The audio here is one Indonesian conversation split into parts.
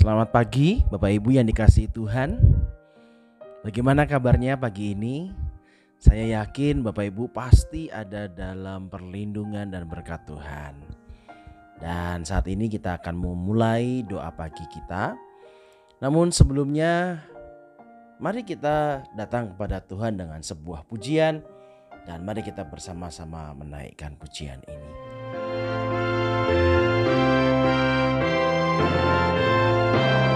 Selamat pagi Bapak Ibu yang dikasih Tuhan. Bagaimana kabarnya pagi ini? Saya yakin Bapak Ibu pasti ada dalam perlindungan dan berkat Tuhan. Dan saat ini kita akan memulai doa pagi kita. Namun sebelumnya mari kita datang kepada Tuhan dengan sebuah pujian. Dan mari kita bersama-sama menaikkan pujian ini you.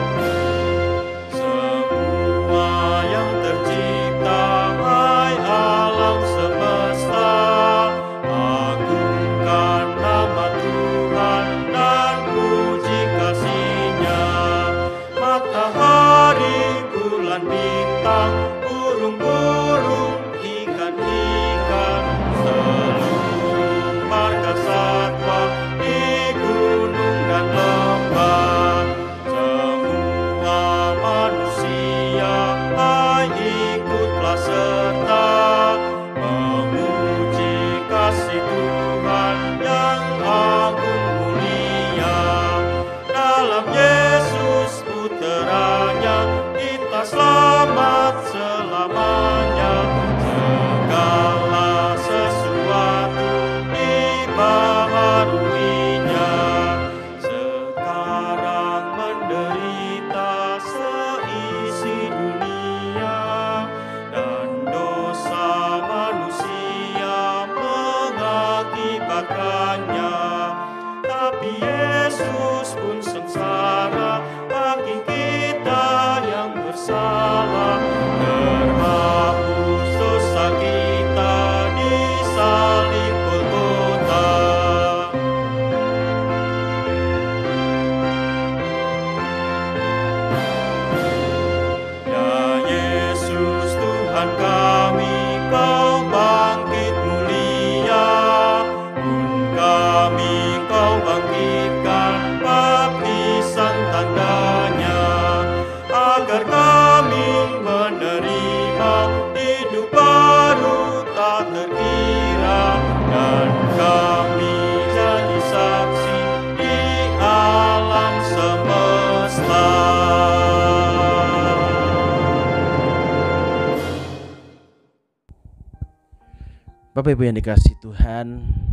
Bapak Ibu yang dikasih Tuhan,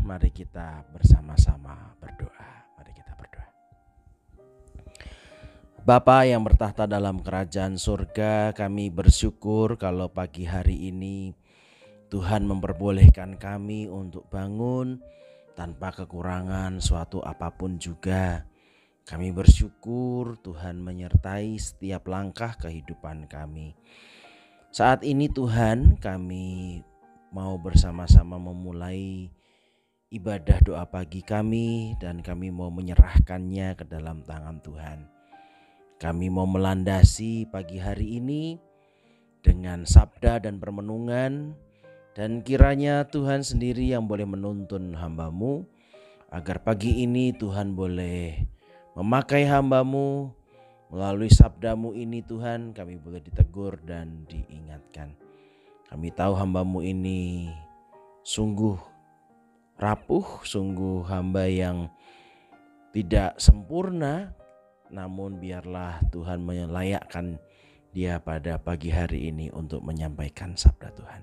mari kita bersama-sama berdoa. Mari kita berdoa. Bapa yang bertahta dalam kerajaan surga, kami bersyukur kalau pagi hari ini Tuhan memperbolehkan kami untuk bangun tanpa kekurangan suatu apa pun juga. Kami bersyukur Tuhan menyertai setiap langkah kehidupan kami. Saat ini Tuhan kami mau bersama-sama memulai ibadah doa pagi kami dan kami mau menyerahkannya ke dalam tangan Tuhan. Kami mau melandasi pagi hari ini dengan sabda dan permenungan dan kiranya Tuhan sendiri yang boleh menuntun hambamu agar pagi ini Tuhan boleh memakai hambamu melalui sabdamu ini Tuhan kami boleh ditegur dan diingatkan. Kami tahu hambamu ini sungguh rapuh, sungguh hamba yang tidak sempurna, namun biarlah Tuhan melayakkan dia pada pagi hari ini untuk menyampaikan sabda Tuhan.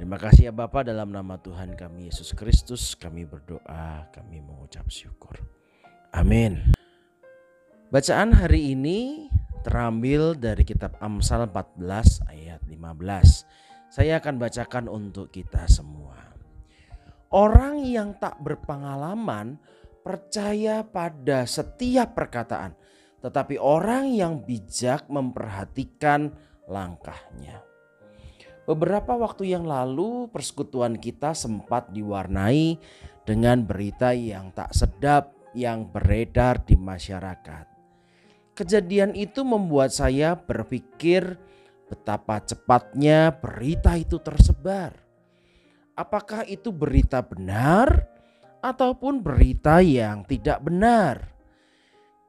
Terima kasih ya Bapa dalam nama Tuhan kami Yesus Kristus kami berdoa, kami mengucap syukur. Amin. Bacaan hari ini terambil dari kitab Amsal 14 ayat 15. Saya akan bacakan untuk kita semua. Orang yang tak berpengalaman percaya pada setiap perkataan, tetapi orang yang bijak memperhatikan langkahnya. Beberapa waktu yang lalu, persekutuan kita sempat diwarnai dengan berita yang tak sedap yang beredar di masyarakat. Kejadian itu membuat saya berpikir betapa cepatnya berita itu tersebar. Apakah itu berita benar ataupun berita yang tidak benar?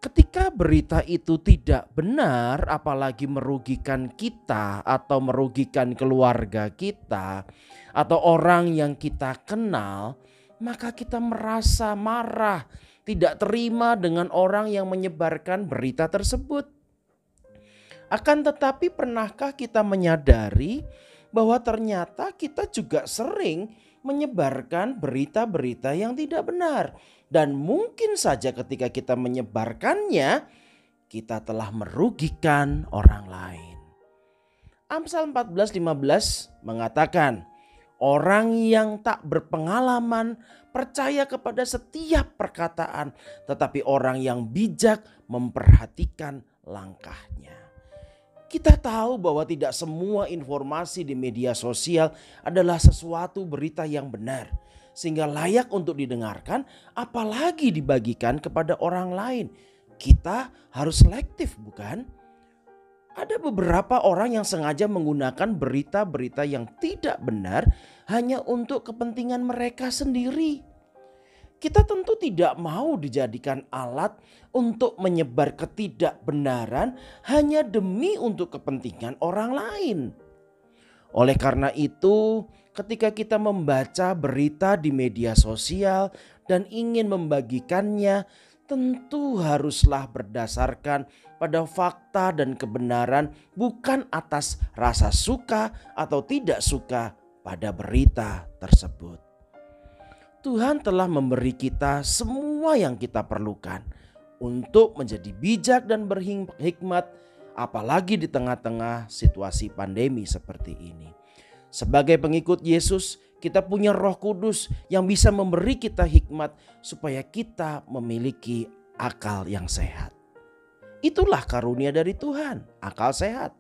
Ketika berita itu tidak benar, apalagi merugikan kita atau merugikan keluarga kita atau orang yang kita kenal, maka kita merasa marah tidak terima dengan orang yang menyebarkan berita tersebut. Akan tetapi, pernahkah kita menyadari bahwa ternyata kita juga sering menyebarkan berita-berita yang tidak benar, dan mungkin saja ketika kita menyebarkannya, kita telah merugikan orang lain. Amsal 14:15 mengatakan, Orang yang tak berpengalaman percaya kepada setiap perkataan, tetapi orang yang bijak memperhatikan langkahnya. Kita tahu bahwa tidak semua informasi di media sosial adalah sesuatu berita yang benar, sehingga layak untuk didengarkan, apalagi dibagikan kepada orang lain. Kita harus selektif, bukan? Ada beberapa orang yang sengaja menggunakan berita-berita yang tidak benar hanya untuk kepentingan mereka sendiri. Kita tentu tidak mau dijadikan alat untuk menyebar ketidakbenaran hanya demi untuk kepentingan orang lain. Oleh karena itu, ketika kita membaca berita di media sosial dan ingin membagikannya, tentu haruslah berdasarkan pada fakta dan kebenaran, bukan atas rasa suka atau tidak suka pada berita tersebut. Tuhan telah memberi kita semua yang kita perlukan untuk menjadi bijak dan berhikmat, apalagi di tengah-tengah situasi pandemi seperti ini. Sebagai pengikut Yesus, kita punya Roh Kudus yang bisa memberi kita hikmat supaya kita memiliki akal yang sehat. Itulah karunia dari Tuhan, akal sehat.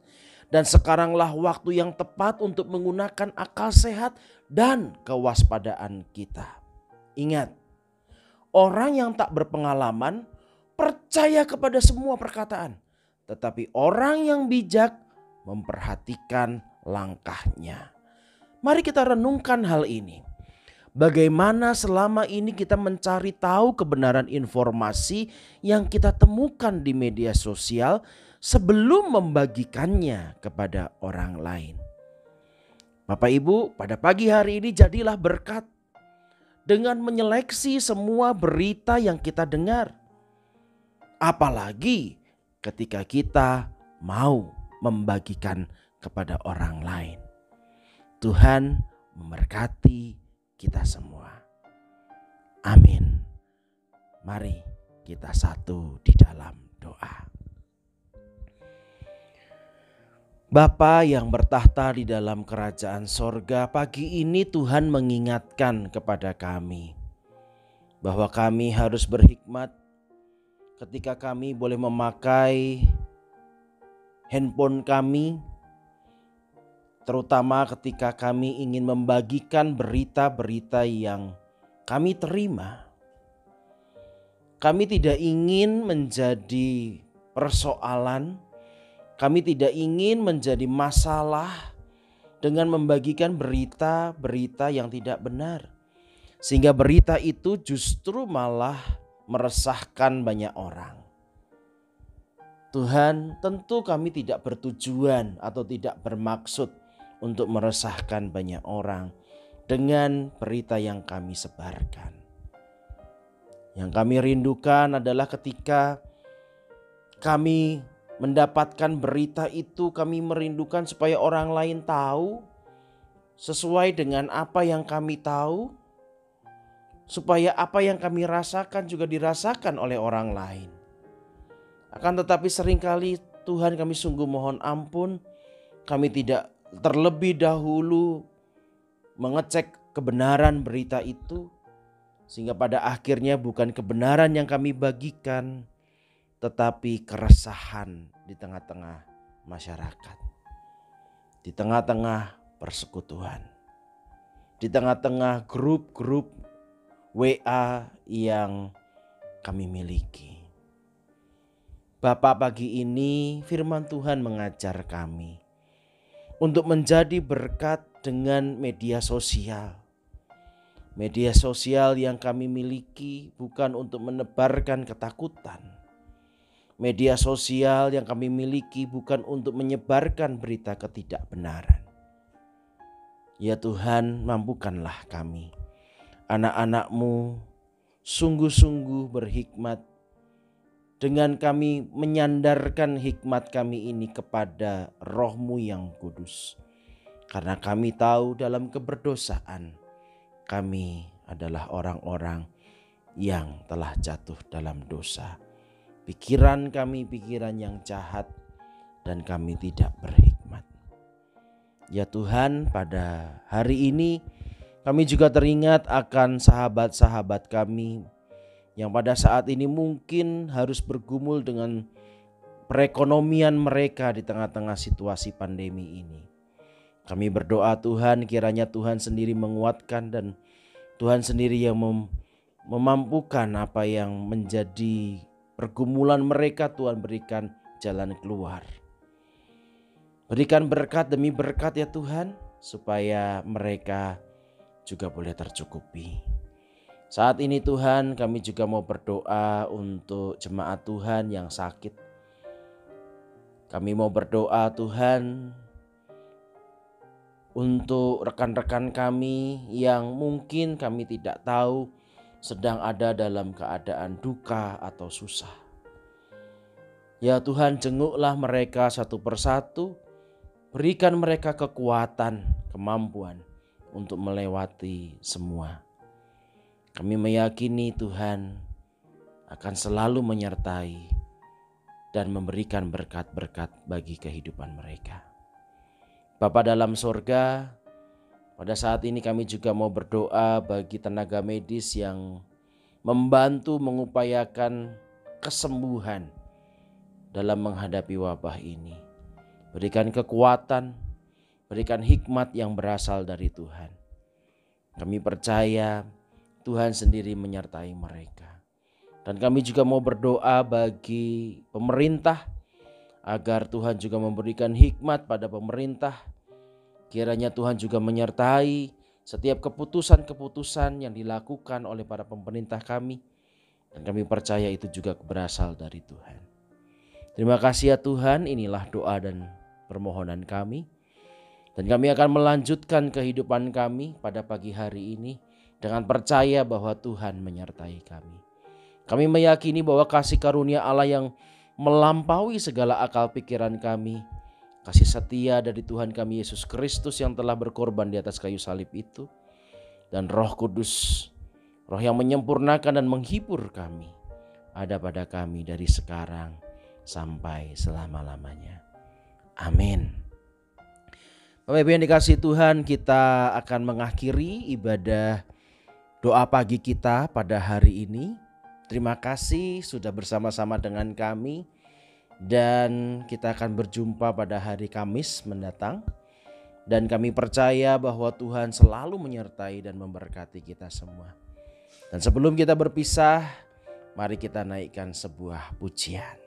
Dan sekaranglah waktu yang tepat untuk menggunakan akal sehat dan kewaspadaan kita. Ingat, orang yang tak berpengalaman percaya kepada semua perkataan, tetapi orang yang bijak memperhatikan langkahnya. Mari kita renungkan hal ini. Bagaimana selama ini kita mencari tahu kebenaran informasi yang kita temukan di media sosial sebelum membagikannya kepada orang lain. Bapak Ibu, pada pagi hari ini jadilah berkat dengan menyeleksi semua berita yang kita dengar. Apalagi ketika kita mau membagikan kepada orang lain. Tuhan memberkati kita semua. Amin. Mari kita satu di dalam doa. Bapa yang bertahta di dalam kerajaan sorga, pagi ini Tuhan mengingatkan kepada kami bahwa kami harus berhikmat ketika kami boleh memakai handphone kami terutama ketika kami ingin membagikan berita-berita yang kami terima. Kami tidak ingin menjadi persoalan, kami tidak ingin menjadi masalah dengan membagikan berita-berita yang tidak benar, sehingga berita itu justru malah meresahkan banyak orang. Tuhan, tentu kami tidak bertujuan atau tidak bermaksud untuk meresahkan banyak orang dengan berita yang kami sebarkan. Yang kami rindukan adalah ketika kami mendapatkan berita itu, kami merindukan supaya orang lain tahu sesuai dengan apa yang kami tahu, supaya apa yang kami rasakan juga dirasakan oleh orang lain. Akan tetapi, sering kali Tuhan, kami sungguh mohon ampun, kami tidak terlebih dahulu mengecek kebenaran berita itu, sehingga pada akhirnya bukan kebenaran yang kami bagikan, tetapi keresahan di tengah-tengah masyarakat, di tengah-tengah persekutuan, di tengah-tengah grup-grup WA yang kami miliki. Bapak pagi ini firman Tuhan mengajar kami untuk menjadi berkat dengan media sosial. Media sosial yang kami miliki bukan untuk menebarkan ketakutan. Media sosial yang kami miliki bukan untuk menyebarkan berita ketidakbenaran. Ya Tuhan, mampukanlah kami, anak-anakmu, sungguh-sungguh berhikmat dengan kami menyandarkan hikmat kami ini kepada rohmu yang kudus. Karena kami tahu dalam keberdosaan kami adalah orang-orang yang telah jatuh dalam dosa. Pikiran kami pikiran yang jahat dan kami tidak berhikmat. Ya Tuhan pada hari ini kami juga teringat akan sahabat-sahabat kami yang pada saat ini mungkin harus bergumul dengan perekonomian mereka di tengah-tengah situasi pandemi ini. Kami berdoa Tuhan kiranya Tuhan sendiri menguatkan dan Tuhan sendiri yang mem memampukan apa yang menjadi pergumulan mereka Tuhan berikan jalan keluar. Berikan berkat demi berkat ya Tuhan supaya mereka juga boleh tercukupi. Saat ini Tuhan kami juga mau berdoa untuk jemaat Tuhan yang sakit. Kami mau berdoa Tuhan untuk rekan-rekan kami yang mungkin kami tidak tahu sedang ada dalam keadaan duka atau susah. Ya Tuhan jenguklah mereka satu persatu, berikan mereka kekuatan, kemampuan untuk melewati semua. Kami meyakini Tuhan akan selalu menyertai dan memberikan berkat-berkat bagi kehidupan mereka. Bapa dalam sorga, pada saat ini kami juga mau berdoa bagi tenaga medis yang membantu mengupayakan kesembuhan dalam menghadapi wabah ini. Berikan kekuatan, berikan hikmat yang berasal dari Tuhan. Kami percaya Tuhan sendiri menyertai mereka. Dan kami juga mau berdoa bagi pemerintah agar Tuhan juga memberikan hikmat pada pemerintah. Kiranya Tuhan juga menyertai setiap keputusan-keputusan yang dilakukan oleh para pemerintah kami. Dan kami percaya itu juga berasal dari Tuhan. Terima kasih ya Tuhan, inilah doa dan permohonan kami. Dan kami akan melanjutkan kehidupan kami pada pagi hari ini dengan percaya bahwa Tuhan menyertai kami. Kami meyakini bahwa kasih karunia Allah yang melampaui segala akal pikiran kami, kasih setia dari Tuhan kami Yesus Kristus yang telah berkorban di atas kayu salib itu, dan Roh Kudus, Roh yang menyempurnakan dan menghibur kami, ada pada kami dari sekarang sampai selama-lamanya. Amin. Bapak Ibu yang dikasih Tuhan, kita akan mengakhiri ibadah doa pagi kita pada hari ini. Terima kasih sudah bersama-sama dengan kami dan kita akan berjumpa pada hari Kamis mendatang. Dan kami percaya bahwa Tuhan selalu menyertai dan memberkati kita semua. Dan sebelum kita berpisah, mari kita naikkan sebuah pujian.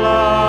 love.